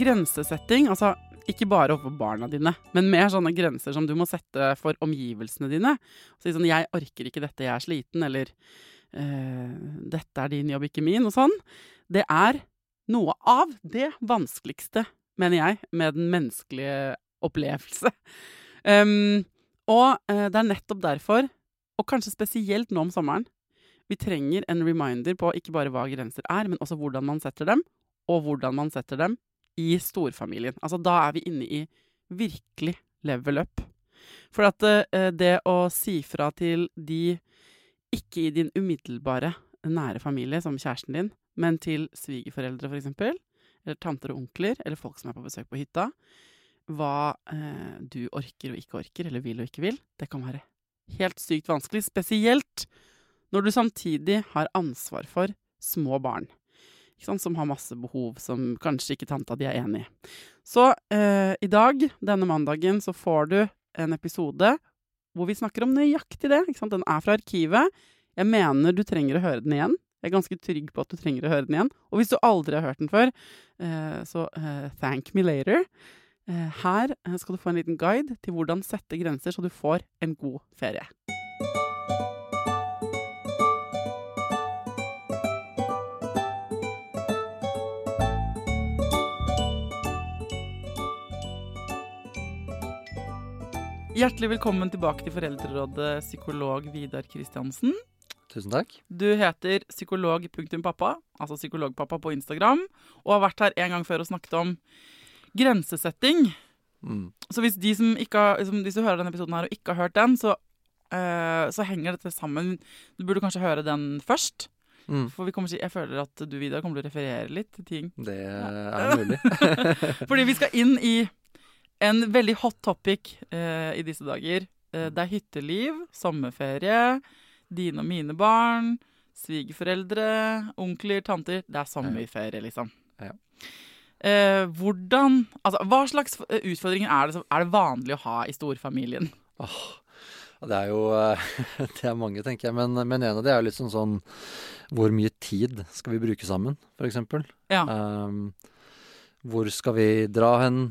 Grensesetting, altså ikke bare overfor barna dine, men mer sånne grenser som du må sette for omgivelsene dine. Si sånn 'Jeg orker ikke dette, jeg er sliten', eller eh, 'Dette er din jobb, ikke min', og sånn. Det er noe av det vanskeligste, mener jeg, med den menneskelige opplevelse. Um, og eh, det er nettopp derfor, og kanskje spesielt nå om sommeren, vi trenger en reminder på ikke bare hva grenser er, men også hvordan man setter dem, og hvordan man setter dem i storfamilien. Altså, da er vi inne i virkelig level up. For at uh, det å si fra til de ikke i din umiddelbare nære familie, som kjæresten din, men til svigerforeldre, for eksempel, eller tanter og onkler, eller folk som er på besøk på hytta, hva uh, du orker og ikke orker, eller vil og ikke vil, det kan være helt sykt vanskelig. Spesielt når du samtidig har ansvar for små barn som har masse behov som kanskje ikke tanta di er enig i. Så eh, i dag, denne mandagen, så får du en episode hvor vi snakker om nøyaktig det. Den er fra arkivet. Jeg mener du trenger å høre den igjen. Jeg er ganske trygg på at du trenger å høre den igjen. Og hvis du aldri har hørt den før, eh, så eh, thank me later. Eh, her skal du få en liten guide til hvordan sette grenser så du får en god ferie. Hjertelig velkommen tilbake til Foreldrerådet, psykolog Vidar Kristiansen. Tusen takk. Du heter psykolog.pappa, altså psykologpappa på Instagram, og har vært her en gang før og snakket om grensesetting. Mm. Så hvis, de som har, liksom, hvis du hører denne episoden her og ikke har hørt den, så, uh, så henger dette sammen. Du burde kanskje høre den først. Mm. For vi kommer til, jeg føler at du, Vidar, kommer til å referere litt til ting. Det er mulig. Fordi vi skal inn i en veldig hot topic eh, i disse dager. Eh, det er hytteliv, sommerferie, dine og mine barn, svigerforeldre, onkler, tanter. Det er sommerferie, liksom. Ja. Eh, hvordan Altså, hva slags utfordringer er det, som, er det vanlig å ha i storfamilien? Oh, det er jo Det er mange, tenker jeg. Men, men en av det er jo litt sånn sånn Hvor mye tid skal vi bruke sammen, eksempel? Ja. Um, hvor skal vi dra hen?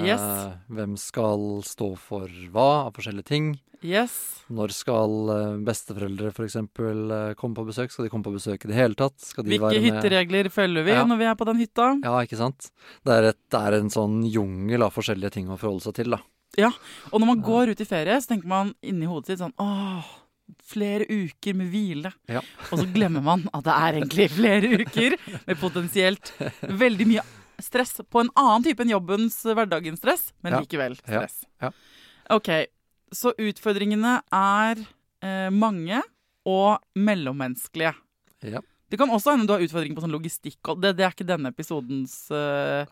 Yes. Eh, hvem skal stå for hva av forskjellige ting? Yes. Når skal uh, besteforeldre f.eks. Uh, komme på besøk? Skal de komme på besøk i det hele tatt? Hvilke hytteregler følger vi ja. når vi er på den hytta? Ja, ikke sant. Det er, et, det er en sånn jungel av forskjellige ting å forholde seg til, da. Ja, og når man går ut i ferie, så tenker man inni hodet sitt sånn åh, flere uker med hvile. Ja. Og så glemmer man at det er egentlig flere uker med potensielt veldig mye stress på en annen type enn jobbens hverdagens stress, men Ja. likevel stress. Ja. Ok, så utfordringene er eh, mange og mellommenneskelige. Ja. Det kan også hende du har utfordringer på sånn logistikk, og det, det er ikke denne episodens eh,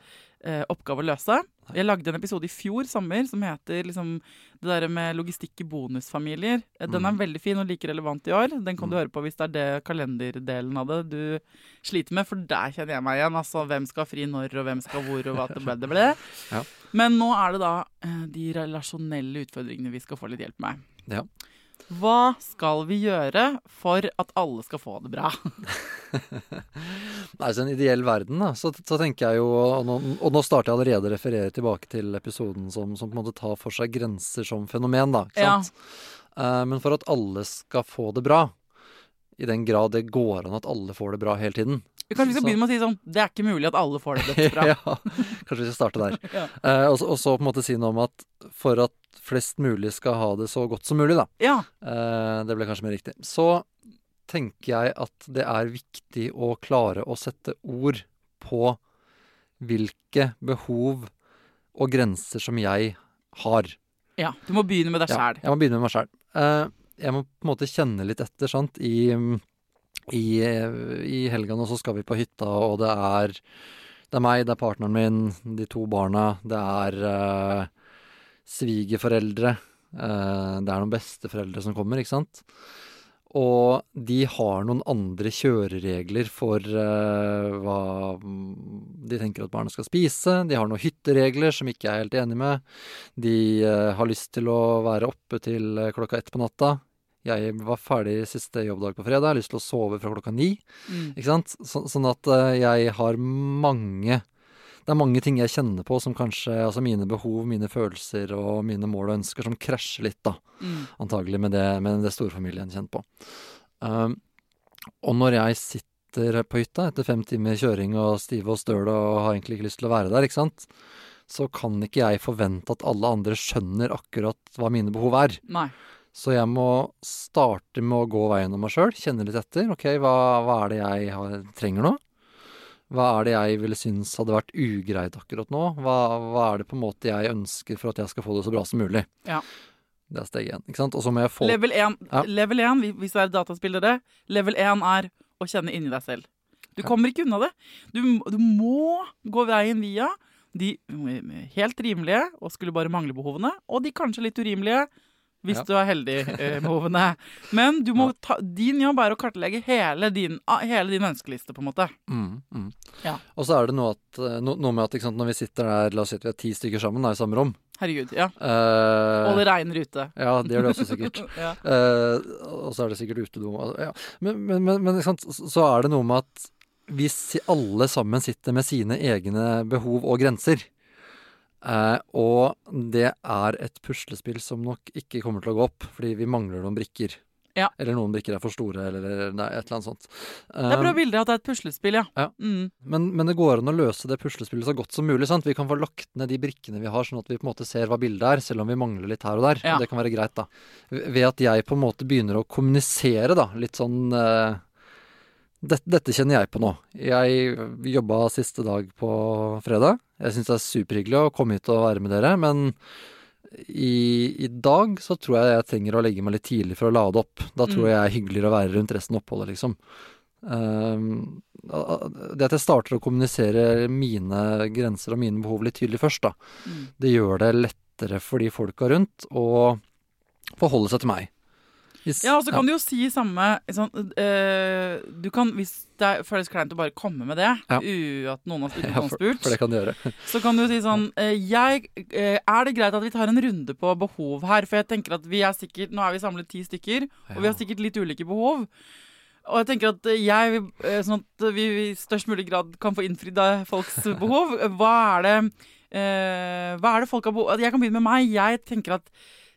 eh, oppgave å løse. Jeg lagde en episode i fjor sommer som heter liksom, det der med logistikk i bonusfamilier. Eh, Den er Mm. veldig fin og like relevant i år. Den kan du Mm. høre på hvis det er det kalenderdelen av det du sliter med, for der kjenner jeg meg igjen. Altså hvem skal fri når, og hvem skal hvor, og hva det ble, det ble. Ja. Men nå er det da eh, de relasjonelle utfordringene vi skal få litt hjelp med. Ja. Hva skal vi gjøre for at alle skal få det bra? Nei, så en ideell verden, da, så, så tenker jeg jo og nå, og nå starter jeg allerede å referere tilbake til episoden som, som på en måte tar for seg grenser som fenomen, da. Ikke Ja. sant? Eh, men for at alle skal få det bra, i den grad det går an at alle får det bra hele tiden Kanskje vi skal Så- begynne med å si sånn Det er ikke mulig at alle får det bra. ja, kanskje vi skal starte der. Ja. Eh, og så på en måte si noe om at for at flest mulig skal ha det så godt som mulig, da. Ja. Eh, det ble kanskje mer riktig. Så tenker jeg at det er viktig å klare å sette ord på hvilke behov og grenser som jeg har. ja. Du må begynne med deg Ja, jeg må begynne med meg sjæl. Eh, jeg må på en måte kjenne litt etter, sant. I, i, i helga nå så skal vi på hytta, og det er det er meg, det er partneren min, de to barna, det er eh, svigerforeldre. eh, det er noen besteforeldre som kommer, ikke sant. Og de har noen andre kjøreregler for eh, hva de tenker at barna skal spise. De har noen hytteregler som ikke jeg er helt enig med. De eh, har lyst til å være oppe til klokka ett på natta. Jeg var ferdig siste jobbdag på fredag, jeg har lyst til å sove fra klokka ni. Mm. Ikke sant? Så, sånn at eh, jeg har mange Det er mange ting jeg kjenner på som kanskje Altså mine behov, mine følelser og mine mål og ønsker som krasjer litt, da. Mm. Antagelig med det, med det storfamilien kjenner på. Um, og når jeg sitter på hytta etter fem timer kjøring og stive og støl og har egentlig ikke lyst til å være der, ikke sant, så kan ikke jeg forvente at alle andre skjønner akkurat hva mine behov er. Nei. Så jeg må starte med å gå veien om meg sjøl, kjenne litt etter. Ok, hva, hva er det jeg har, trenger nå? Hva er det jeg ville synes hadde vært ugreit akkurat nå? Hva, hva er det på en måte jeg ønsker for at jeg skal få det så bra som mulig? Ja. Det er steg én. Ikke sant? Og så må jeg få Level 1, Ja. level 1 hvis- du er dataspillere, level 1 er å kjenne inni deg selv. Du Ja. kommer ikke unna det. Du, du må gå veien via de mm, helt rimelige og skulle bare mangle behovene, og de kanskje litt urimelige hvis Ja. du er heldig eh, med behovene. Men ta, din jobb er å kartlegge hele din, ah, hele din ønskeliste, på en måte. Mm, mm. Ja. Og så er det noe, at, eh, no, noe med at sant, når vi sitter der, la oss si at vi er ti stykker sammen da, i samme rom Herregud. ja. eh, Og det regner ute. Ja, det gjør det også sikkert. ja. Eh, og så er det sikkert utedo. Ja. Men, men, men, men sant? så så er det noe med at hvis alle sammen sitter med sine egne behov og grenser, eh, og det er et puslespill som nok ikke kommer til å gå opp, fordi vi mangler noen brikker. Ja. Eller noen brikker er for store, eller nei, et eller annet sånt. Det er bra Eh, bilde at det er et puslespill, ja. Ja. Mm. men, men det går an å løse det puslespillet så godt som mulig. sant? Vi kan få lagt ned de brikkene vi har, sånn at vi på en måte ser hva bildet er, selv om vi mangler litt her og der. Ja. Det kan være greit, da. Ved at jeg på en måte begynner å kommunisere, da. Litt sånn eh, dette, dette kjenner jeg på nå. Jeg jobba siste dag på fredag. Jeg syns det er superhyggelig å komme hit og være med dere, men i, i dag så tror jeg jeg trenger å legge meg litt tidlig for å lade opp. Da tror jeg jeg det er hyggeligere å være rundt resten av oppholdet, liksom. Um, det at jeg starter å kommunisere mine grenser og mine behov litt tydelig først, da, Mm. det gjør det lettere for de folka rundt å forholde seg til meg. Hvis- Ja, og så kan du jo si samme sånn, uh, Du kan, hvis det føles kleint å bare komme med det, Ja. u at noen har uten Ja, for, spurt, for det kan du gjøre. så kan du si sånn uh, jeg, uh, Er det greit at vi tar en runde på behov her? For jeg tenker at vi er sikkert Nå er vi samlet ti stykker, og vi har sikkert litt ulike behov. Og jeg tenker at jeg Sånn at vi i størst mulig grad kan få innfridd folks behov. Hva er det Hva er det folk har behov Jeg kan begynne med meg. Jeg tenker at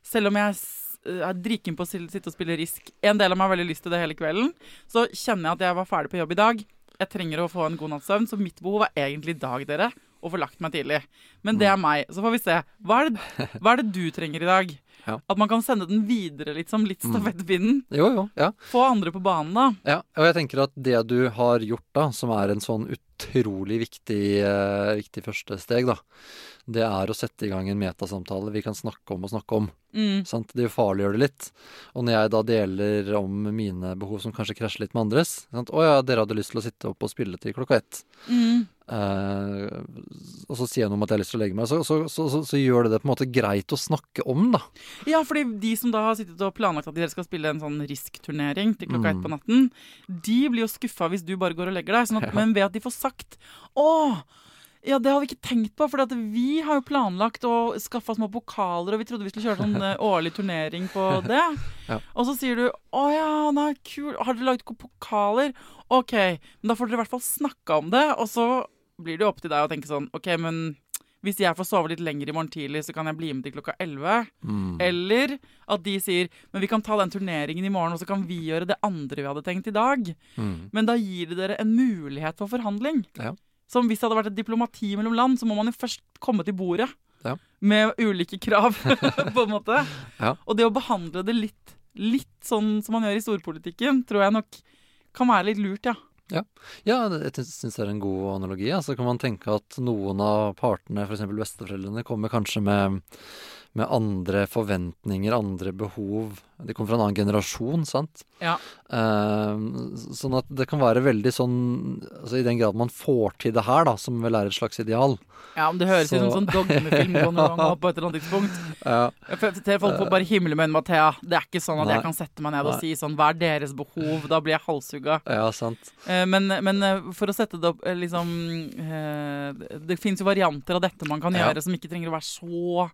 selv om jeg er driken på å sitte og spille Risk, en del av meg har veldig lyst til det hele kvelden, så kjenner jeg at jeg var ferdig på jobb i dag. Jeg trenger å få en god natts søvn, så mitt behov er egentlig i dag, dere. Å få lagt meg tidlig. Men det er meg. Så får vi se. Hva er det, hva er det du trenger i dag? Ja. At man kan sende den videre, litt som litt stafettpinnen. Jo, jo, ja. Få andre på banen, da. Ja, og jeg tenker at det du har gjort da, som er en sånn utrolig viktig, uh, viktig første steg, da, det er å sette i gang en metasamtale vi kan snakke om og snakke om. Mm. Sant? Det ufarliggjør det litt. Og når jeg da deler om mine behov som kanskje krasjer litt med andres sant? 'Å ja, dere hadde lyst til å sitte opp og spille til klokka ett.' Mm. Uh, og så sier jeg noe om at jeg har lyst til å legge meg. Så, så, så, så, så gjør det det på en måte greit å snakke om, da. Ja, fordi de som da har sittet og planlagt at dere skal spille en sånn Risk-turnering til klokka Mm. ett på natten, de blir jo skuffa hvis du bare går og legger deg. Sånn at, Men ved at de får sagt 'Å, ja, det har vi ikke tenkt på', for vi har jo planlagt å skaffe små pokaler, og vi trodde vi skulle kjøre sånn årlig turnering på det. Ja. Og så sier du 'Å ja, nei, kul. Har dere laget pokaler?' OK, men da får dere i hvert fall snakka om det, og så blir det jo opp til deg å tenke sånn OK, men hvis jeg får sove litt lenger i morgen tidlig, så kan jeg bli med til klokka 11. Mm. Eller at de sier Men vi kan ta den turneringen i morgen, og så kan vi gjøre det andre vi hadde tenkt i dag. Mm. Men da gir det dere en mulighet for forhandling. Ja. Som hvis det hadde vært et diplomati mellom land, så må man jo først komme til bordet. Ja. med ulike krav, på en måte. Ja. Og det å behandle det litt, litt sånn som man gjør i storpolitikken, tror jeg nok kan være litt lurt, ja. Ja, ja jeg syns det er en god analogi. Så altså, kan man tenke at noen av partene, f.eks. besteforeldrene, kommer kanskje med, med andre forventninger, andre behov. De kommer fra en annen generasjon, sant. Ja. Eh, sånn at det kan være veldig sånn altså I den grad man får til det her, da, som vel er et slags ideal. Ja, om Det høres ut som sånn dogmefilm ja. på et eller annet tidspunkt. Ja. Folk får bare himle med øynene med Thea. Det er ikke sånn at Nei. jeg kan sette meg ned og Nei. si sånn Hva er deres behov? Da blir jeg halshugga. ja, sant. Eh, Men, men eh, for å sette det opp eh, liksom eh, Det, det fins jo varianter av dette man kan Ja. gjøre som ikke trenger å være så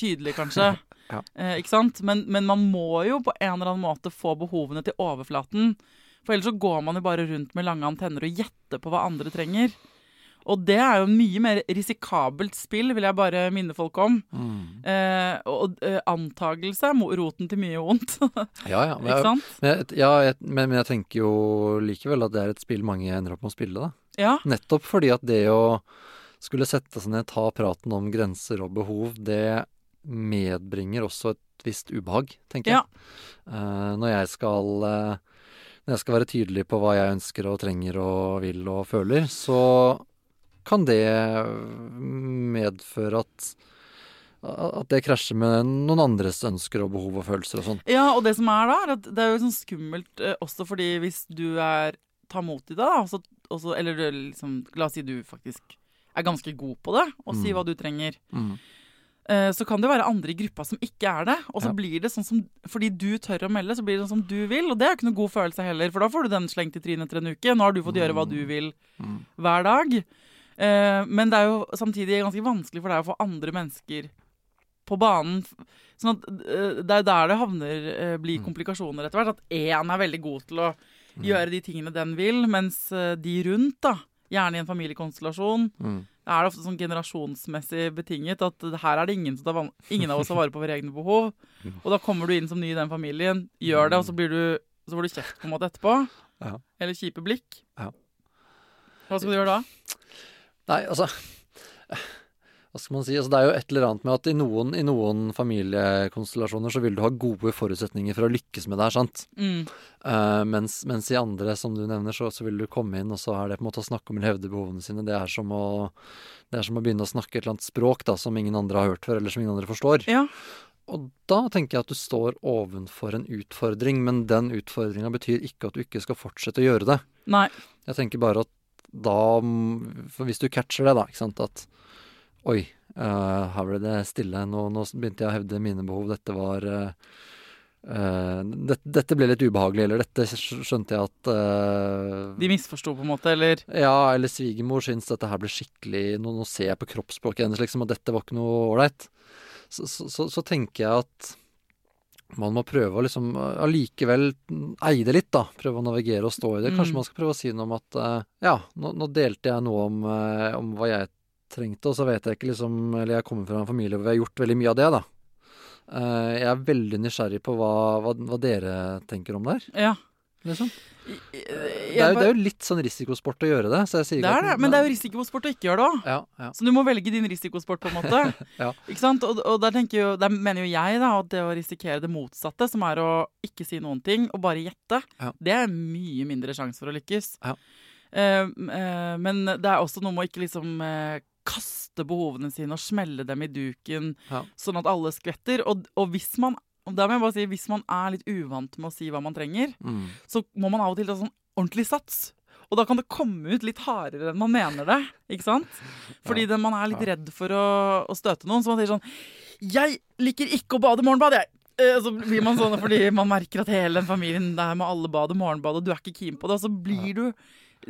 tydelig, kanskje. Ja. Eh, ikke sant? Men, men man må jo på en eller annen måte få behovene til overflaten. For ellers så går man jo bare rundt med lange antenner og gjetter på hva andre trenger. Og det er jo mye mer risikabelt spill, vil jeg bare minne folk om. Mm. Eh, og eh, antagelse er roten til mye vondt. Ja, ja. Men ikke sant? men jeg, ja jeg, men, men jeg tenker jo likevel at det er et spill mange ender opp med å spille, da. Ja. Nettopp fordi at det å skulle sette seg ned, ta praten om grenser og behov, det medbringer også et visst ubehag, tenker jeg. Eh, når jeg skal eh, Når jeg skal være tydelig på hva jeg ønsker og trenger og vil og føler, så kan det medføre at at det krasjer med noen andres ønsker og behov og følelser og sånn. Ja, og det som er da, er at det er jo sånn skummelt eh, også fordi hvis du er tar mot i det, da, også, også, eller liksom La oss si du faktisk er ganske god på det, og si Mm. hva du trenger. Mm. Eh, så kan det være andre i gruppa som ikke er det. Og så Ja. blir det sånn som Fordi du tør å melde, så blir det sånn som du vil. Og det er jo ikke noe god følelse heller, for da får du den slengt i trynet etter en uke. Nå har du fått gjøre hva du vil Mm. hver dag. Eh, men det er jo samtidig ganske vanskelig for deg å få andre mennesker på banen. Sånn at eh, det er der det havner blir Mm. komplikasjoner etter hvert. At én er veldig god til å gjøre de tingene den vil, mens de rundt, da, gjerne i en familiekonstellasjon, Mm. Er det ofte sånn generasjonsmessig betinget at her er det ingen, som ingen av oss tar vare på våre egne behov. Og da kommer du inn som ny i den familien, gjør det, og så blir du så får du kjeft på en måte etterpå. Ja. Eller kjipe blikk. Ja. Hva skal du gjøre da? Nei, altså Hva skal man si? Altså, det er jo et eller annet med at i noen, i noen familiekonstellasjoner så vil du ha gode forutsetninger for å lykkes med det her, sant? Mm. Uh, mens, mens i andre, som du nevner, så, så vil du komme inn, og så er det på en måte å snakke om eller hevde behovene sine. Det er som å, det er som å begynne å snakke et eller annet språk da, som ingen andre har hørt før, eller som ingen andre forstår. Ja. Og da tenker jeg at du står ovenfor en utfordring, men den utfordringa betyr ikke at du ikke skal fortsette å gjøre det. Nei. Jeg tenker bare at da For hvis du catcher det, da, ikke sant, at Oi, uh, her ble det stille. Nå, nå begynte jeg å hevde mine behov. Dette var Uh, eh, det, Dette ble litt ubehagelig, eller dette skjønte jeg at uh, De misforsto på en måte, eller Ja, eller svigermor syns dette her ble skikkelig Nå, nå ser jeg på kroppsspråket hennes liksom, at dette var ikke noe ålreit. Så, så, så, så tenker jeg at man må prøve å liksom allikevel eie det litt, da. Prøve å navigere og stå i det. Kanskje Mm. man skal prøve å si noe om at uh, ja, nå, nå delte jeg noe om, eh, om hva jeg trengte, og så vet jeg ikke liksom Eller jeg kommer fra en familie hvor vi har gjort veldig mye av det, da. Eh, jeg er veldig nysgjerrig på hva, hva, hva dere tenker om det her, Ja. liksom. Det er, jo- det er jo litt sånn risikosport å gjøre det, så jeg sier det er det, men det er jo risikosport å ikke gjøre det òg. ja, ja. Så du må velge din risikosport, på en måte. Ja. Ikke sant? Og, og der, jo, der mener jo jeg da, at det å risikere det motsatte, som er å ikke si noen ting og bare gjette, Ja. det er mye mindre sjanse for å lykkes. Ja. Eh, eh, men det er også noe med å ikke liksom eh, kaste behovene sine og smelle dem i duken, Ja. sånn at alle skvetter. Og, og hvis man og da må jeg bare si, hvis man er litt uvant med å si hva man trenger, Mm. så må man av og til ta sånn ordentlig sats. Og da kan det komme ut litt hardere enn man mener det. Ikke sant? Fordi det, man er litt redd for å, å støte noen. Så man sier sånn 'Jeg liker ikke å bade morgenbad, jeg'. Eh, Så blir man sånn fordi man merker at hele den familien der må alle bade morgenbad, og du er ikke keen på det. Og så blir du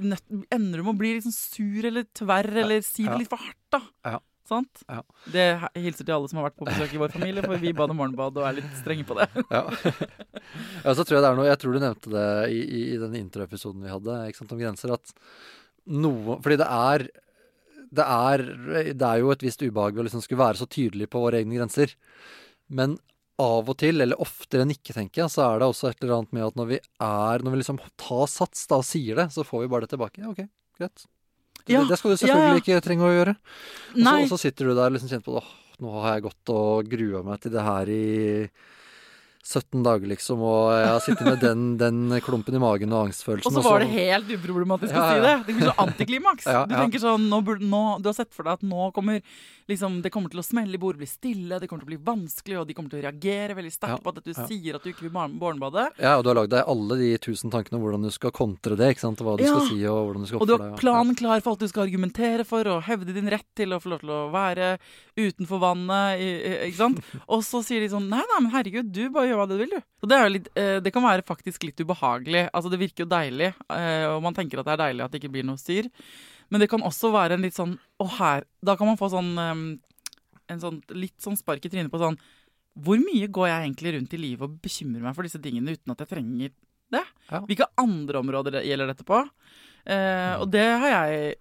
nødt, ender du med å bli litt sånn sur eller tverr, eller si det litt for hardt, da. Ja. Sant? Ja. Det hilser til alle som har vært på besøk i vår familie, for vi bader morgenbad og er litt strenge på det. Ja. ja, så tror jeg det er noe Jeg tror du nevnte det i, i, i den introepisoden vi hadde ikke sant, om grenser. At noe Fordi det er det er, det er jo et visst ubehag ved å liksom skulle være så tydelig på våre egne grenser. Men av og til, eller oftere enn ikke, tenker jeg, så er det også et eller annet med at når vi er Når vi liksom tar sats da og sier det, så får vi bare det tilbake. Ja, OK, greit. Det, Ja, det skal du selvfølgelig ja. ikke trenge å gjøre. Og så, sitter du der og liksom kjenner på Åh, nå har jeg gått og grua meg til det her i 17 dager, liksom, og jeg har sittet med den, den klumpen i magen og angstfølelsen. Og så var det helt uproblematisk Ja, å si det. Det blir så antiklimaks. Ja, Du tenker sånn, nå, nå, du har sett for deg at nå kommer liksom, det kommer til å smelle i bordet, bli stille, det kommer til å bli vanskelig, og de kommer til å reagere veldig sterkt Ja, på at du ja. sier at du ikke vil barn- Ja, og du har lagd deg alle de tusen tankene om hvordan du skal kontre det, ikke sant, og hva du Ja. skal si, og hvordan du skal Og du har deg. planen klar for alt du skal argumentere for, og hevde din rett til å få lov til å være utenfor vannet, ikke sant? Og så sier de sånn Nei, da, men herregud, du bare gjør hva du vil, du. Så det litt eh, Det kan være faktisk litt ubehagelig. Altså, det virker jo deilig, eh, og man tenker at det er deilig at det ikke blir noe styr. Men det kan også være en litt sånn Å, her Da kan man få sånn En sånn litt sånn spark i trynet på sånn Hvor mye går jeg egentlig rundt i livet og bekymrer meg for disse tingene uten at jeg trenger det? Ja. Hvilke andre områder det- gjelder dette på? Eh, og det har jeg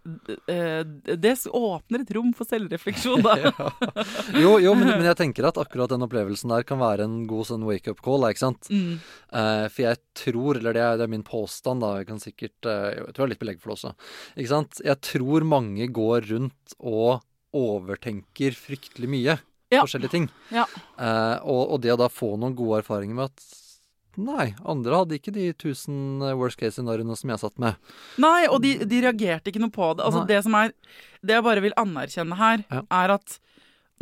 uh, Det åpner et rom for selvrefleksjon, da. Jo, jo men, men jeg tenker at akkurat den opplevelsen der kan være en god sånn wake-up call, ikke sant? Mm. Uh, for jeg tror, eller det er, det er min påstand, da, jeg kan sikkert Jeg tror jeg har litt belegg for det også. Ikke sant? Jeg tror mange går rundt og overtenker fryktelig mye. Ja. Forskjellige ting. Ja. Og, og det å da få noen gode erfaringer med at Nei, andre hadde ikke de tusen eh, worst case scenarioene som jeg satt med. Nei, og de, de reagerte ikke noe på det. Altså, det som er Det jeg bare vil anerkjenne her, Ja. er at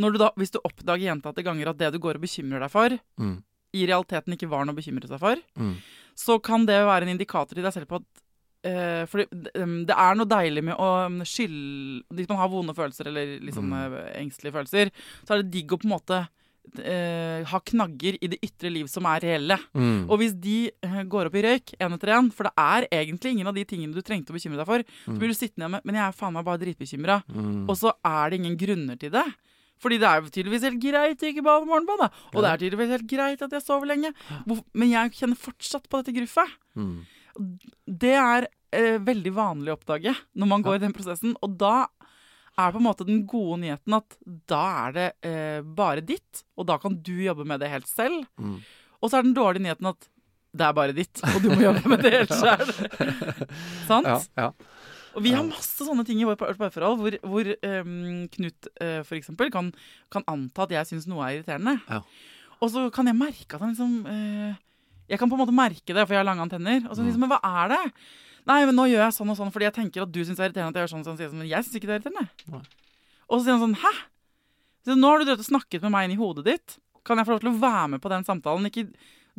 når du da, hvis du oppdager gjentatte ganger at det du går og bekymrer deg for, Mm. i realiteten ikke var noe å bekymre seg for, Mm. så kan det være en indikator til deg selv på at eh, for det, um, det er noe deilig med å um, skylde Hvis man har vonde følelser eller liksom Mm. eh, engstelige følelser, så er det digg å på en måte eh, ha knagger i det ytre liv som er reelle. Mm. Og hvis de uh, går opp i røyk én etter én, for det er egentlig ingen av de tingene du trengte å bekymre deg for, så blir du sittende med Men jeg er faen meg bare dritbekymra. Mm. Og så er det ingen grunner til det. Fordi det er jo tydeligvis helt greit å ikke bade morgenbad, da. Og det er tydeligvis helt greit at jeg sover lenge. Men jeg kjenner fortsatt på dette gruffet. Mm. Det er uh, veldig vanlig å oppdage når man går i den prosessen. Og da er på en måte den gode nyheten at da er det eh, bare ditt, og da kan du jobbe med det helt selv. Mm. Og så er den dårlige nyheten at det er bare ditt, og du må jobbe med det helt selv. Sant? Ja, ja. Og vi har masse sånne ting i vårt parforhold hvor, hvor um, Knut uh, for eksempel kan, kan anta at jeg syns noe er irriterende. Ja. Og så kan jeg merke at han liksom uh, Jeg kan på en måte merke det, for jeg har lange antenner. Og så Mm. liksom, Men hva er det? Nei, men nå gjør jeg sånn og sånn fordi jeg tenker at du syns det er irriterende at jeg gjør sånn og sånn. sånn, Men jeg syns ikke det er irriterende. Og så sier han sånn Hæ? Så nå har du drevet og snakket med meg inni hodet ditt. Kan jeg få lov til å være med på den samtalen? Ikke,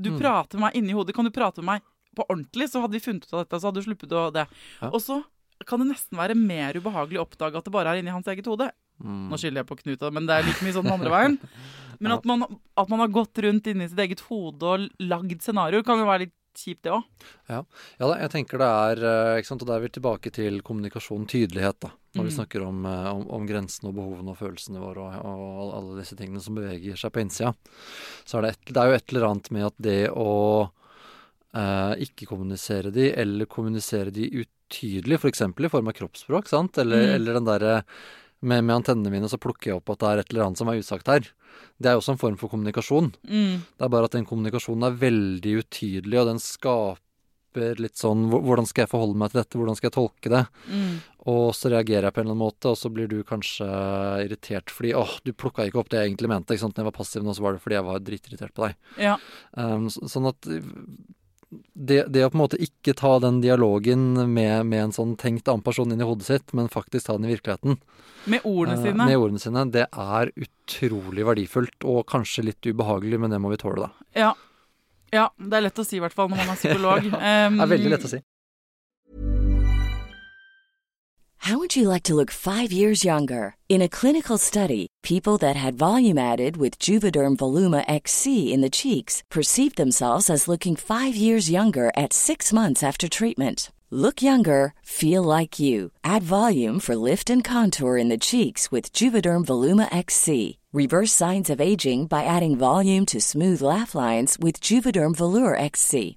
du Mm. prater med meg inni hodet. Kan du prate med meg på ordentlig, så hadde vi funnet ut av dette. Så hadde du sluppet å det. Ja. Og så kan det nesten være mer ubehagelig å oppdage at det bare er inni hans eget hode. Mm. Nå skylder jeg på Knut, men det er like mye sånn den andre veien. Men at, man, at man har gått rundt inni sitt eget hode og lagd scenarioer, kan jo være litt kjipt, det òg. Ja da, jeg tenker det er eh, ikke sant, Og da er vi tilbake til kommunikasjon, tydelighet, da. Når vi Mm. snakker om, eh, om, om grensene og behovene og følelsene våre og, og alle disse tingene som beveger seg på innsida. Så er det, et, det er jo et eller annet med at det å eh, ikke kommunisere de, eller kommunisere de utydelig, f.eks. i form av kroppsspråk, sant? Eller, Mm. eller den derre med, med antennene mine så plukker jeg opp at det er et eller annet som er usagt her. Det er jo også en form for kommunikasjon. Mm. Det er bare at den kommunikasjonen er veldig utydelig, og den skaper litt sånn Hvordan skal jeg forholde meg til dette? Hvordan skal jeg tolke det? Mm. Og så reagerer jeg på en eller annen måte, og så blir du kanskje irritert fordi åh, du plukka ikke opp det jeg egentlig mente. ikke sant? Når jeg var passiv nå, så var det fordi jeg var dritirritert på deg. Ja. Um, så, sånn at det, det å på en måte ikke ta den dialogen med, med en sånn tenkt annen person inn i hodet sitt, men faktisk ta den i virkeligheten, Med ordene eh, sine. med ordene sine, det er utrolig verdifullt, og kanskje litt ubehagelig, men det må vi tåle, da. Ja. ja. Det er lett å si, i hvert fall, når man er psykolog. ja, Det er veldig lett å si. How would you like to look five years younger? In a clinical study, people that had volume added with Juvederm Voluma XC in the cheeks perceived themselves as looking five years younger at six months after treatment. Look younger, feel like you. Add volume for lift and contour in the cheeks with Juvederm Voluma XC. Reverse signs of aging by adding volume to smooth laugh lines with Juvederm Volure XC.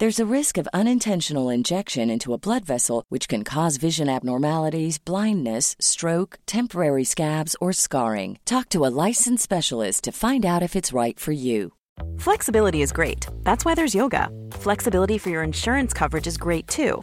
There's a risk of unintentional injection into a blood vessel, which can cause vision abnormalities, blindness, stroke, temporary scabs, or scarring. Talk to a licensed specialist to find out if it's right for you. Flexibility is great. That's why there's yoga. Flexibility for your insurance coverage is great too.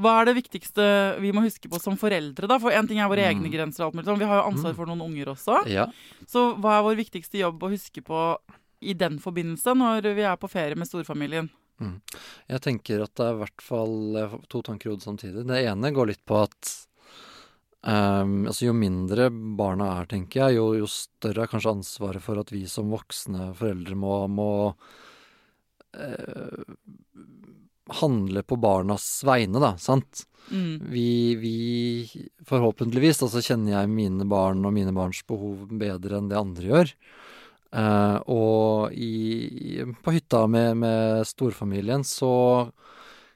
Hva er det viktigste vi må huske på som foreldre, da? For én ting er våre Mm. egne grenser og alt mulig sånn. Vi har jo ansvar for noen unger også. Ja. Så hva er vår viktigste jobb å huske på i den forbindelse, når vi er på ferie med storfamilien? Jeg tenker at det er i hvert fall to tanker i hodet samtidig. Det ene går litt på at um, altså Jo mindre barna er, tenker jeg, jo, jo større er kanskje ansvaret for at vi som voksne foreldre må, må eh, handle på barnas vegne, da. Sant? Mm. Vi, vi Forhåpentligvis da, så kjenner jeg mine barn og mine barns behov bedre enn det andre gjør. Uh, og i, på hytta med, med storfamilien så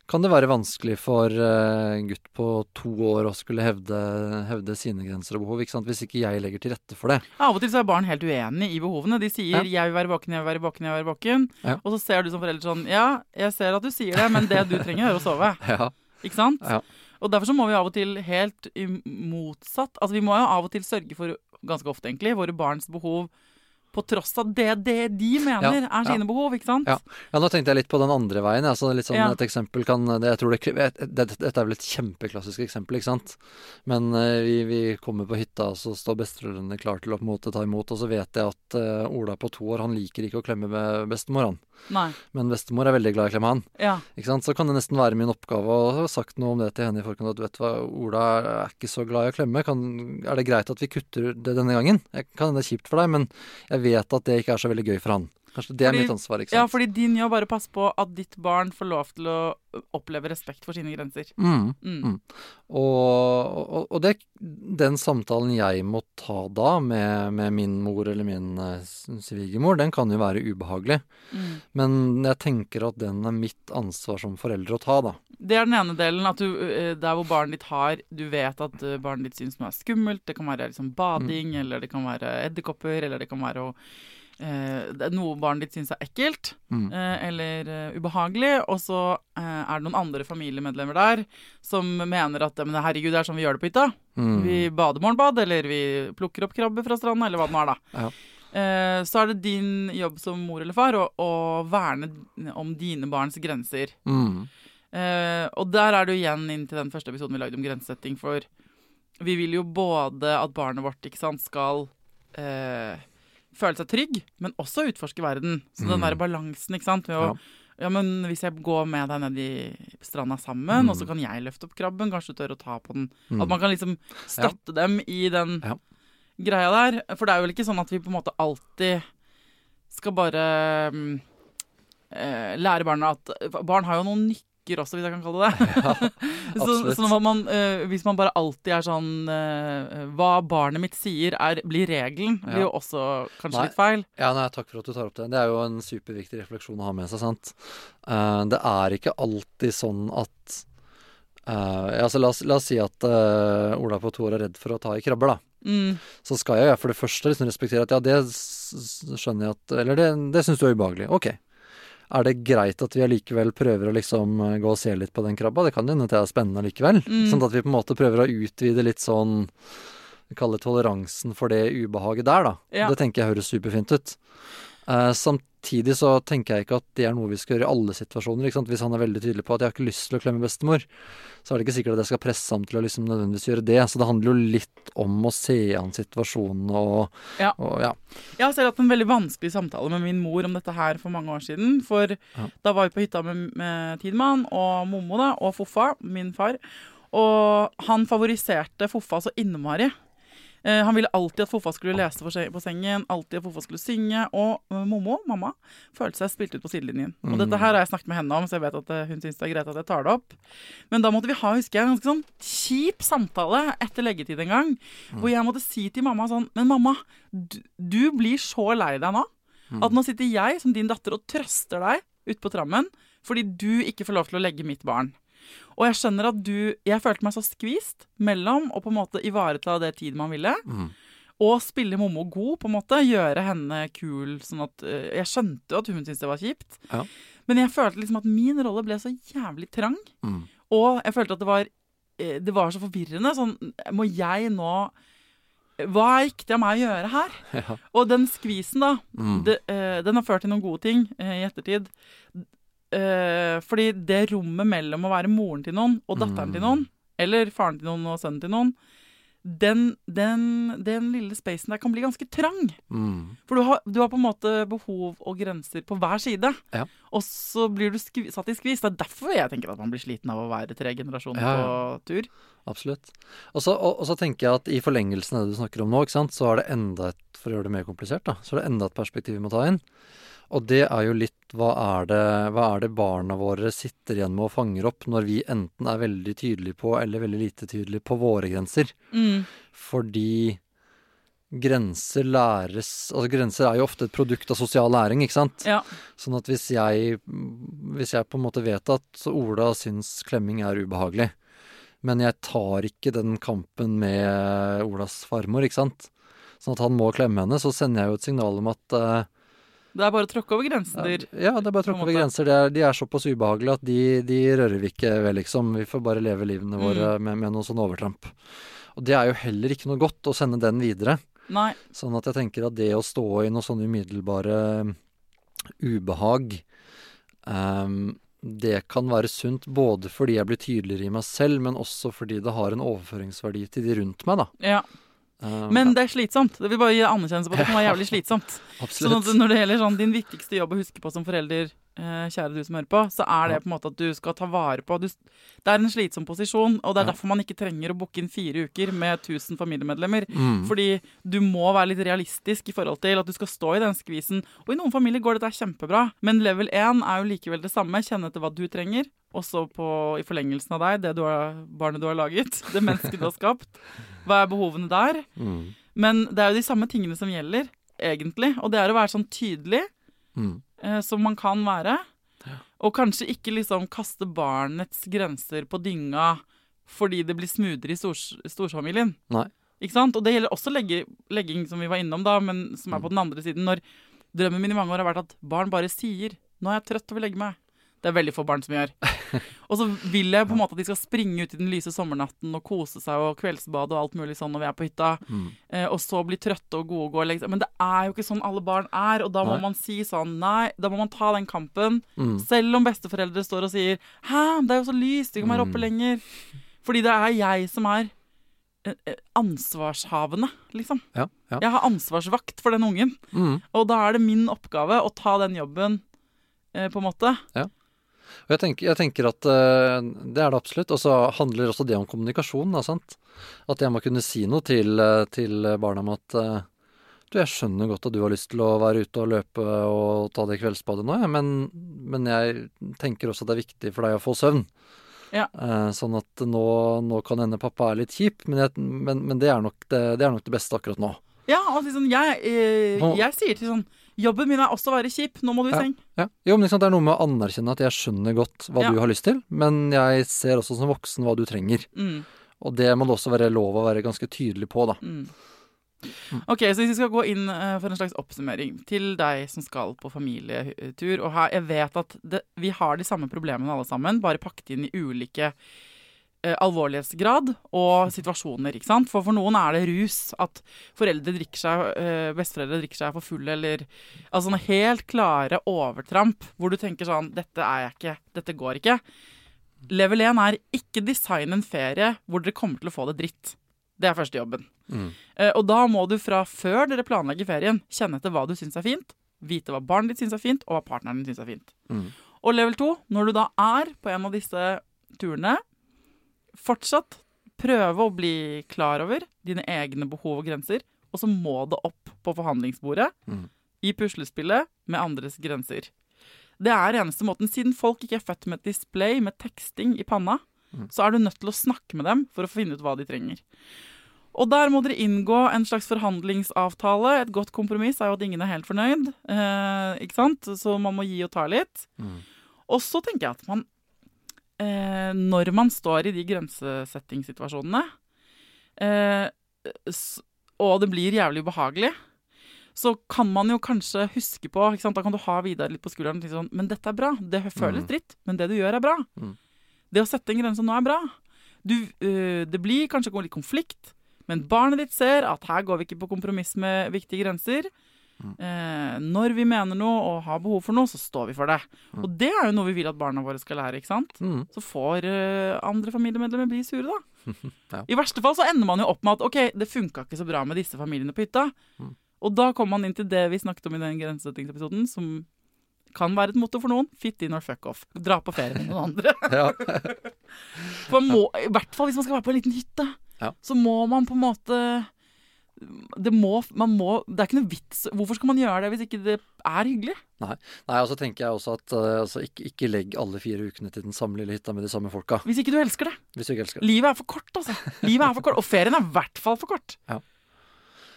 kan det være vanskelig for en gutt på to år å skulle hevde, hevde sine grenser og behov, ikke sant? hvis ikke jeg legger til rette for det. Av og til så er barn helt uenige i behovene. De sier Ja. 'jeg vil være våken, jeg vil være våken', jeg vil være våken. Ja. Og så ser du som forelder sånn 'ja, jeg ser at du sier det, men det du trenger er å sove'. Ja. Ikke sant? Ja. Og derfor så må vi av og til helt motsatt Altså vi må jo av og til sørge for, ganske ofte egentlig, våre barns behov på tross av det, det de mener Ja, er sine behov, ikke sant? Ja. ja, nå tenkte jeg litt på den andre veien. Altså litt sånn. Et eksempel kan det, jeg tror det, et- et- det, Dette er vel et kjempeklassisk eksempel, ikke sant. Men uh, vi, vi kommer på hytta, og så står besteforeldrene klar til å på en måte ta imot. Og så vet jeg at uh, Ola på to år, han liker ikke å klemme med bestemor, han. Nei. Men bestemor er veldig glad i å klemme han. Ja. Ikke sant? Så kan det nesten være min oppgave å ha sagt noe om det til henne i forkant. At vet hva, Ola er ikke så glad i å klemme. Kan, er det greit at vi kutter det denne gangen? Jeg kan det er kjipt for deg, men jeg vet at det ikke er så veldig gøy for han. Kanskje det er Fordi- mitt ansvar, ikke sant? ja, fordi din jobb er å passe på at ditt barn får lov til å oppleve respekt for sine grenser. Mm, Mm. mm. Og, og, og det, den samtalen jeg må ta da med, med min mor eller min eh, svigermor, den kan jo være ubehagelig. Mm. Men jeg tenker at den er mitt ansvar som foreldre å ta, da. Det er den ene delen. at du, eh, Der hvor barnet ditt har Du vet at eh, barnet ditt syns noe er skummelt. Det kan være liksom bading, eller det kan være edderkopper, eller det kan være å eh, noe barnet ditt syns er ekkelt Mm. eh, eller uh, ubehagelig. Og så eh, er det noen andre familiemedlemmer der som mener at men herregud, det er sånn vi gjør det på hytta. Mm. Vi bader morgenbad, eller vi plukker opp krabber fra stranda, eller hva det nå er, da. Ja. Eh, så er det din jobb som mor eller far å, å verne om dine barns grenser. Mm. Eh, og der er du igjen inn til den første episoden vi lagde om grensesetting. For vi vil jo både at barnet vårt ikke sant, skal eh, føle seg trygg, men også utforske verden. Så den Mm. der balansen, ikke sant. Ved å, Ja. ja. men hvis jeg går med deg ned i stranda sammen, Mm. og så kan jeg løfte opp krabben, kanskje du tør å ta på den. Mm. At man kan liksom støtte dem i den Ja. greia der. For det er vel ikke sånn at vi på en måte alltid skal bare mm, eh, lære barna at Barn har jo noen nykker også, hvis jeg kan kalle det det. så, absolutt. så når man, eh, hvis man bare alltid er sånn eh, Hva barnet mitt sier, er, blir regelen, blir jo også kanskje Nei. litt feil. Ja, nei, takk for at du tar opp det. Det er jo en superviktig refleksjon å ha med seg, sant. Uh, det er ikke alltid sånn at eh, altså la, oss, la oss si at uh, Ola på to år er redd for å ta i krabber, da. Mm, Så skal jeg for det første liksom respektere at ja, det skjønner jeg at Eller det, det syns du er ubehagelig. Ok. Er det greit at vi allikevel prøver å liksom eh, gå og se litt på den krabba? Det kan hende at det er spennende likevel. Mm. Sånn at vi på en måte prøver å utvide litt sånn Vi kaller toleransen for det ubehaget der, da. Ja. Det tenker jeg høres superfint ut. Eh, samtidig så tenker jeg ikke at det er noe vi skal gjøre i alle situasjoner. Hvis han er veldig tydelig på at 'jeg har ikke lyst til å klemme bestemor', så er det ikke sikkert at jeg skal presse ham til å liksom nødvendigvis gjøre det. Så det handler jo litt om å se an situasjonen og Ja. og ja. Jeg har selv hatt en veldig vanskelig samtale med min mor om dette her for mange år siden. For da var vi på hytta med, med Tidemann og Mommo da, og Foffa, min far. Og han favoriserte Foffa så innmari. Eh, han ville alltid at Foffa skulle lese for seg på sengen, alltid at Foffa skulle synge. Og uh, Momo, mamma, følte seg spilt ut på sidelinjen. Og dette her har jeg snakket med henne om, så jeg vet at eh, hun syns det er greit at jeg tar det opp. Men da måtte vi ha, husker jeg, en ganske sånn kjip samtale etter leggetid en gang. Hvor jeg måtte si til mamma sånn Men mamma, du, du blir så lei deg nå. At nå sitter jeg som din datter og trøster deg ute på trammen fordi du ikke får lov til å legge mitt barn. Og jeg skjønner at du Jeg følte meg så skvist mellom å på en måte ivareta det tid man ville, og spille Mommo god, på en måte. Gjøre henne kul. Sånn at øh, Jeg skjønte jo at hun syntes det var kjipt. Ja. Men jeg følte liksom at min rolle ble så jævlig trang. Og jeg følte at det var eh, Det var så forvirrende. Sånn Må jeg nå Hva er riktig av meg å gjøre her? Og den skvisen, da, det, eh, den har ført til noen gode ting eh, i ettertid. Eh, fordi det rommet mellom å være moren til noen og datteren til noen, eller faren til noen og sønnen til noen, den, den, den lille spacen der kan bli ganske trang. Mm. For du har, du har på en måte behov og grenser på hver side. Ja. Og så blir du satt i skvis. Det er derfor jeg tenker at man blir sliten av å være tre generasjoner Ja, ja. på tur. Absolutt. Og så, og, og så tenker jeg at i forlengelsen av det du snakker om nå, ikke sant, så er det enda et For å gjøre det mer komplisert, da, så er det enda et perspektiv vi må ta inn. Og det er jo litt hva er det, hva er det barna våre sitter igjen med og fanger opp når vi enten er veldig tydelige på eller veldig lite tydelige på våre grenser. Mm. Fordi grenser læres Altså grenser er jo ofte et produkt av sosial læring, ikke sant? Ja. Sånn at hvis jeg, hvis jeg på en måte vet at Ola syns klemming er ubehagelig, men jeg tar ikke den kampen med Olas farmor, ikke sant? Sånn at han må klemme henne, så sender jeg jo et signal om at uh, Det er bare å tråkke over grenser? ja, det er bare å tråkke over grenser. De er, de er såpass ubehagelige at de, de rører vi ikke ved, liksom. Vi får bare leve livene våre Mm. med, med noe sånn overtramp. Og det er jo heller ikke noe godt å sende den videre. Nei. Sånn at jeg tenker at det å stå i noe sånn umiddelbare um, ubehag um, Det kan være sunt både fordi jeg blir tydeligere i meg selv, men også fordi det har en overføringsverdi til de rundt meg, da. Ja. Uh, Men det er slitsomt. Det vil bare gi anerkjennelse på at det kan være jævlig slitsomt. Sånn absolutt. at når det gjelder sånn din viktigste jobb å huske på som forelder, eh, kjære du som hører på, så er det på en måte at du skal ta vare på du, Det er en slitsom posisjon, og det er derfor man ikke trenger å booke inn fire uker med 1000 familiemedlemmer. Mm. Fordi du må være litt realistisk i forhold til at du skal stå i den skvisen. Og i noen familier går dette kjempebra, men level 1 er jo likevel det samme. Kjenne etter hva du trenger. Også på, i forlengelsen av deg, det du har, barnet du har laget. Det mennesket du har skapt. Hva er behovene der? Mm. Men det er jo de samme tingene som gjelder, egentlig. Og det er å være sånn tydelig Mm. Eh, som man kan være. Og kanskje ikke liksom kaste barnets grenser på dynga fordi det blir smoothere i stors, storfamilien. Nei. Ikke sant? Og det gjelder også legge, legging, som vi var innom, da, men som er på den andre siden. Når drømmen min i mange år har vært at barn bare sier 'Nå er jeg trøtt og vil legge meg'. Det er veldig få barn som gjør. Og så vil jeg på en måte at de skal springe ut i den lyse sommernatten og kose seg og kveldsbade og alt mulig sånn når vi er på hytta. Eh, og så bli trøtte og gode og gå og legge seg. Men det er jo ikke sånn alle barn er, og da må Nei. man si sånn Nei, da må man ta den kampen. Mm. Selv om besteforeldre står og sier 'Hæ, det er jo så lyst, vi kan være oppe lenger'. Fordi det er jeg som er eh, eh, ansvarshavende, liksom. Ja, ja. Jeg har ansvarsvakt for den ungen. Mm. Og da er det min oppgave å ta den jobben, eh, på en måte. Og jeg tenker, jeg tenker at uh, det er det absolutt. Og så handler også det om kommunikasjon. Da, sant? At jeg må kunne si noe til, eh, til barna om at uh, du, jeg skjønner godt at du har lyst til å være ute og løpe og ta det kveldsbadet nå, ja, men, men jeg tenker også at det er viktig for deg å få søvn. Ja. Uh, sånn at nå, nå kan hende pappa er litt kjip, men, jeg, men, men det, er nok det, det er nok det beste akkurat nå. Ja, altså sånn, jeg, jeg sier til sånn Jobben min er også å være kjip. Nå må du i Ja. seng. Ja. Jo, men liksom, det er noe med å anerkjenne at jeg skjønner godt hva du har lyst til, men jeg ser også som voksen hva du trenger. Mm. Og det må det også være lov å være ganske tydelig på, da. Mm. Ok, så hvis vi skal gå inn eh, for en slags oppsummering til deg som skal på familietur, og her, jeg vet at det, vi har de samme problemene alle sammen, bare pakket inn i ulike alvorlighetsgrad og situasjoner. ikke sant? For for noen er det rus. At foreldre drikker seg, eh, besteforeldre drikker seg for fulle, eller altså sånne helt klare overtramp hvor du tenker sånn Dette er jeg ikke. Dette går ikke. Level 1 er ikke design en ferie hvor dere kommer til å få det dritt. Det er første jobben. Eh, og da må du fra før dere planlegger ferien, kjenne etter hva du syns er fint, vite hva barnet ditt syns er fint, og hva partneren din syns er fint. Og level 2, når du da er på en av disse turene, fortsatt prøve å bli klar over dine egne behov og grenser, og så må det opp på forhandlingsbordet i puslespillet med andres grenser. Det er eneste måten. Siden folk ikke er født med et display med teksting i panna, så er du nødt til å snakke med dem for å finne ut hva de trenger. Og der må dere inngå en slags forhandlingsavtale. Et godt kompromiss er jo at ingen er helt fornøyd. Eh, ikke sant? Så man må gi og ta litt. Og så tenker jeg at man eh, Når man står i de grensesettingssituasjonene, eh, og det blir jævlig ubehagelig, så kan man jo kanskje huske på? Da kan du ha Vidar litt på skulderen og si sånn Men dette er bra. Det føles dritt, men det du gjør, er bra. Det å sette en grense nå er bra. Du, øh, det blir kanskje litt konflikt, men barnet ditt ser at her går vi ikke på kompromiss med viktige grenser. Eh, når vi mener noe og har behov for noe, så står vi for det. Og det er jo noe vi vil at barna våre skal lære. ikke sant? Mm. Så får eh, andre familiemedlemmer bli sure, da. Ja. I verste fall så ender man jo opp med at ok, det funka ikke så bra med disse familiene på hytta. Og da kommer man inn til det vi snakket om i den grensesettingsepisoden, som kan være et motto for noen. Fit in or fuck off. Dra på ferie med noen andre. Må, I hvert fall hvis man skal være på en liten hytte, Ja. så må man på en måte det må, man må, det er ikke noe vits. Hvorfor skal man gjøre det hvis ikke det er hyggelig? Nei, og så tenker jeg også at eh, altså, ikke, ikke legg alle fire ukene til den samme lille hytta med de samme folka. Hvis ikke du elsker det. Hvis du ikke elsker det. Livet er for kort, altså. Livet er for kort, Og ferien er i hvert fall for kort. Ja.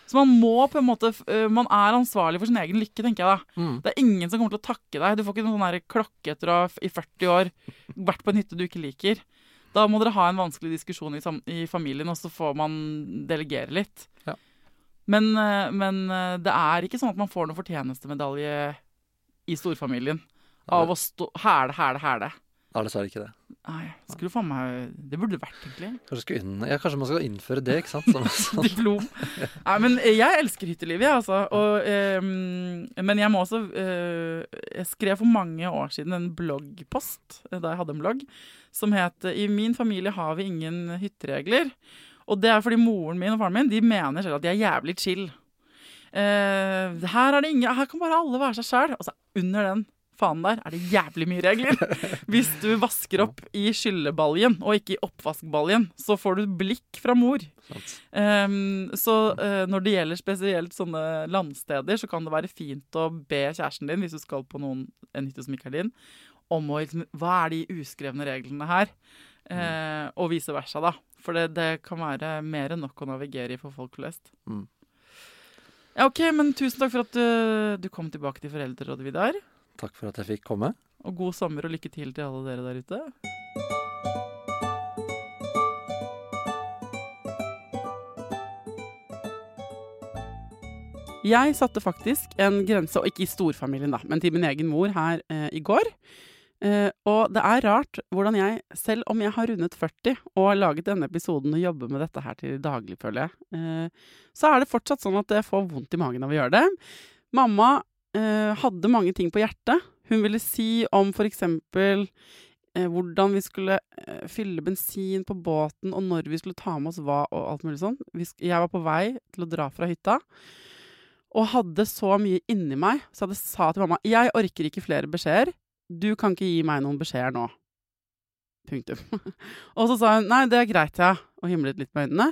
Så man må på en måte øh, Man er ansvarlig for sin egen lykke, tenker jeg da. Mm. Det er ingen som kommer til å takke deg. Du får ikke noen sånn klokke etter å ha i 40 år vært på en hytte du ikke liker. Da må dere ha en vanskelig diskusjon i, i familien, og så får man delegere litt. Men, øh, men øh, det er ikke sånn at man får noen fortjenestemedalje i storfamilien av å stå hæle, hæle, hæle. Er dessverre ikke det. Nei, skulle faen meg Det burde det vært, egentlig. Kanskje, inn, ja, kanskje man skal innføre det, ikke sant? Som, sånn. Diplom. Nei, men jeg elsker hyttelivet, jeg, altså. Og, eh, men jeg må også eh, Jeg skrev for mange år siden en bloggpost eh, da jeg hadde en blogg, som het 'I min familie har vi ingen hytteregler'. Og det er fordi moren min og faren min de mener selv at de er jævlig chill. Uh, her, er det ingen, her kan bare alle være seg sjæl. Og så under den fanen der er det jævlig mye regler. Hvis du vasker opp i skyllebaljen og ikke i oppvaskbaljen, så får du blikk fra mor. Ehm, så uh, når det gjelder spesielt sånne landsteder, så kan det være fint å be kjæresten din, hvis du skal på noen, en hytte som ikke er din, om å liksom Hva er de uskrevne reglene her? Eh, og vice versa, da. For det, det kan være mer enn nok å navigere i for folk flest. Mm. Ja, OK, men tusen takk for at du, du kom tilbake til Foreldrerådet, Vidar. Takk for at jeg fikk komme. Og god sommer og lykke til til alle dere der ute. Jeg satte faktisk en grense, og ikke i storfamilien, da, men til min egen mor her eh, i går. Eh, og det er rart hvordan jeg, selv om jeg har rundet 40 og har laget denne episoden og jobber med dette her til daglig, føler jeg, uh, så er det fortsatt sånn at jeg får vondt i magen av å gjøre det. Mamma uh, hadde mange ting på hjertet. Hun ville si om for eksempel hvordan vi skulle fylle bensin på båten, og når vi skulle ta med oss hva, og alt mulig sånn. Jeg var på vei til å dra fra hytta, og hadde så mye inni meg, så jeg sa til mamma jeg orker ikke flere beskjeder. Du kan ikke gi meg noen beskjeder nå. Punktum. og så sa hun nei, det er greit, ja, og himlet litt med øynene.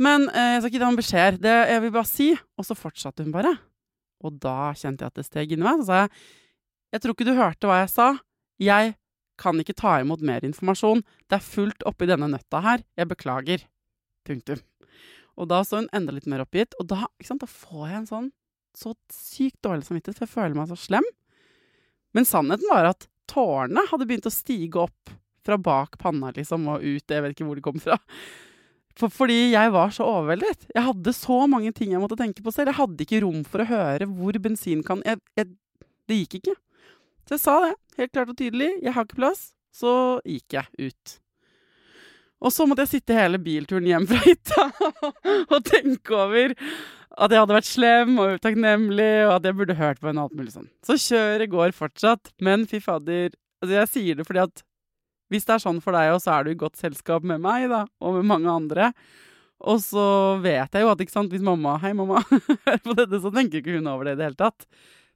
Men eh, jeg skal ikke gi deg noen beskjeder. Det jeg vil bare si. Og så fortsatte hun bare. Og da kjente jeg at det steg inni meg. Så sa jeg jeg tror ikke du hørte hva jeg sa. Jeg kan ikke ta imot mer informasjon. Det er fullt oppi denne nøtta her. Jeg beklager. Punktum. Og da så hun enda litt mer oppgitt. Og da, sant, da får jeg en sånn så sykt dårlig samvittighet, for jeg føler meg så slem. Men sannheten var at tårene hadde begynt å stige opp fra bak panna, liksom, og ut. Jeg vet ikke hvor de kom fra. For, fordi jeg var så overveldet. Jeg hadde så mange ting jeg måtte tenke på selv. Jeg hadde ikke rom for å høre hvor bensin kan jeg, jeg, Det gikk ikke. Så jeg sa det, helt klart og tydelig. Jeg har ikke plass. Så gikk jeg ut. Og så måtte jeg sitte hele bilturen hjem fra hytta og tenke over at jeg hadde vært slem og utakknemlig, og at jeg burde hørt på henne alt mulig sånn. Så kjøret går fortsatt, men fy fader altså Jeg sier det fordi at hvis det er sånn for deg og så er du i godt selskap med meg, da, og med mange andre. Og så vet jeg jo at ikke sant, hvis mamma Hei, mamma, hører på dette, så tenker ikke hun over det i det hele tatt.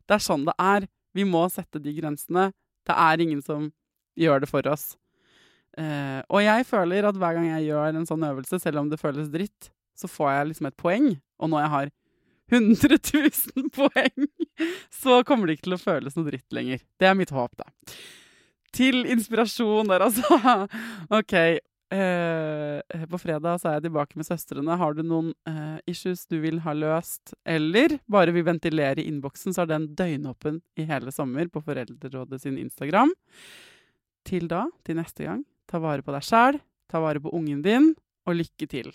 Det er sånn det er. Vi må sette de grensene. Det er ingen som gjør det for oss. Uh, og jeg føler at hver gang jeg gjør en sånn øvelse, selv om det føles dritt, så får jeg liksom et poeng. Og når jeg har 100 000 poeng, så kommer det ikke til å føles noe dritt lenger. Det er mitt håp, da til inspirasjon der, altså. OK. Eh, på fredag så er jeg tilbake med søstrene. Har du noen eh, issues du vil ha løst, eller bare vil ventilere i innboksen, så er den døgnåpen i hele sommer på Foreldrerådet sin Instagram. Til da, til neste gang, ta vare på deg sjæl, ta vare på ungen din, og lykke til.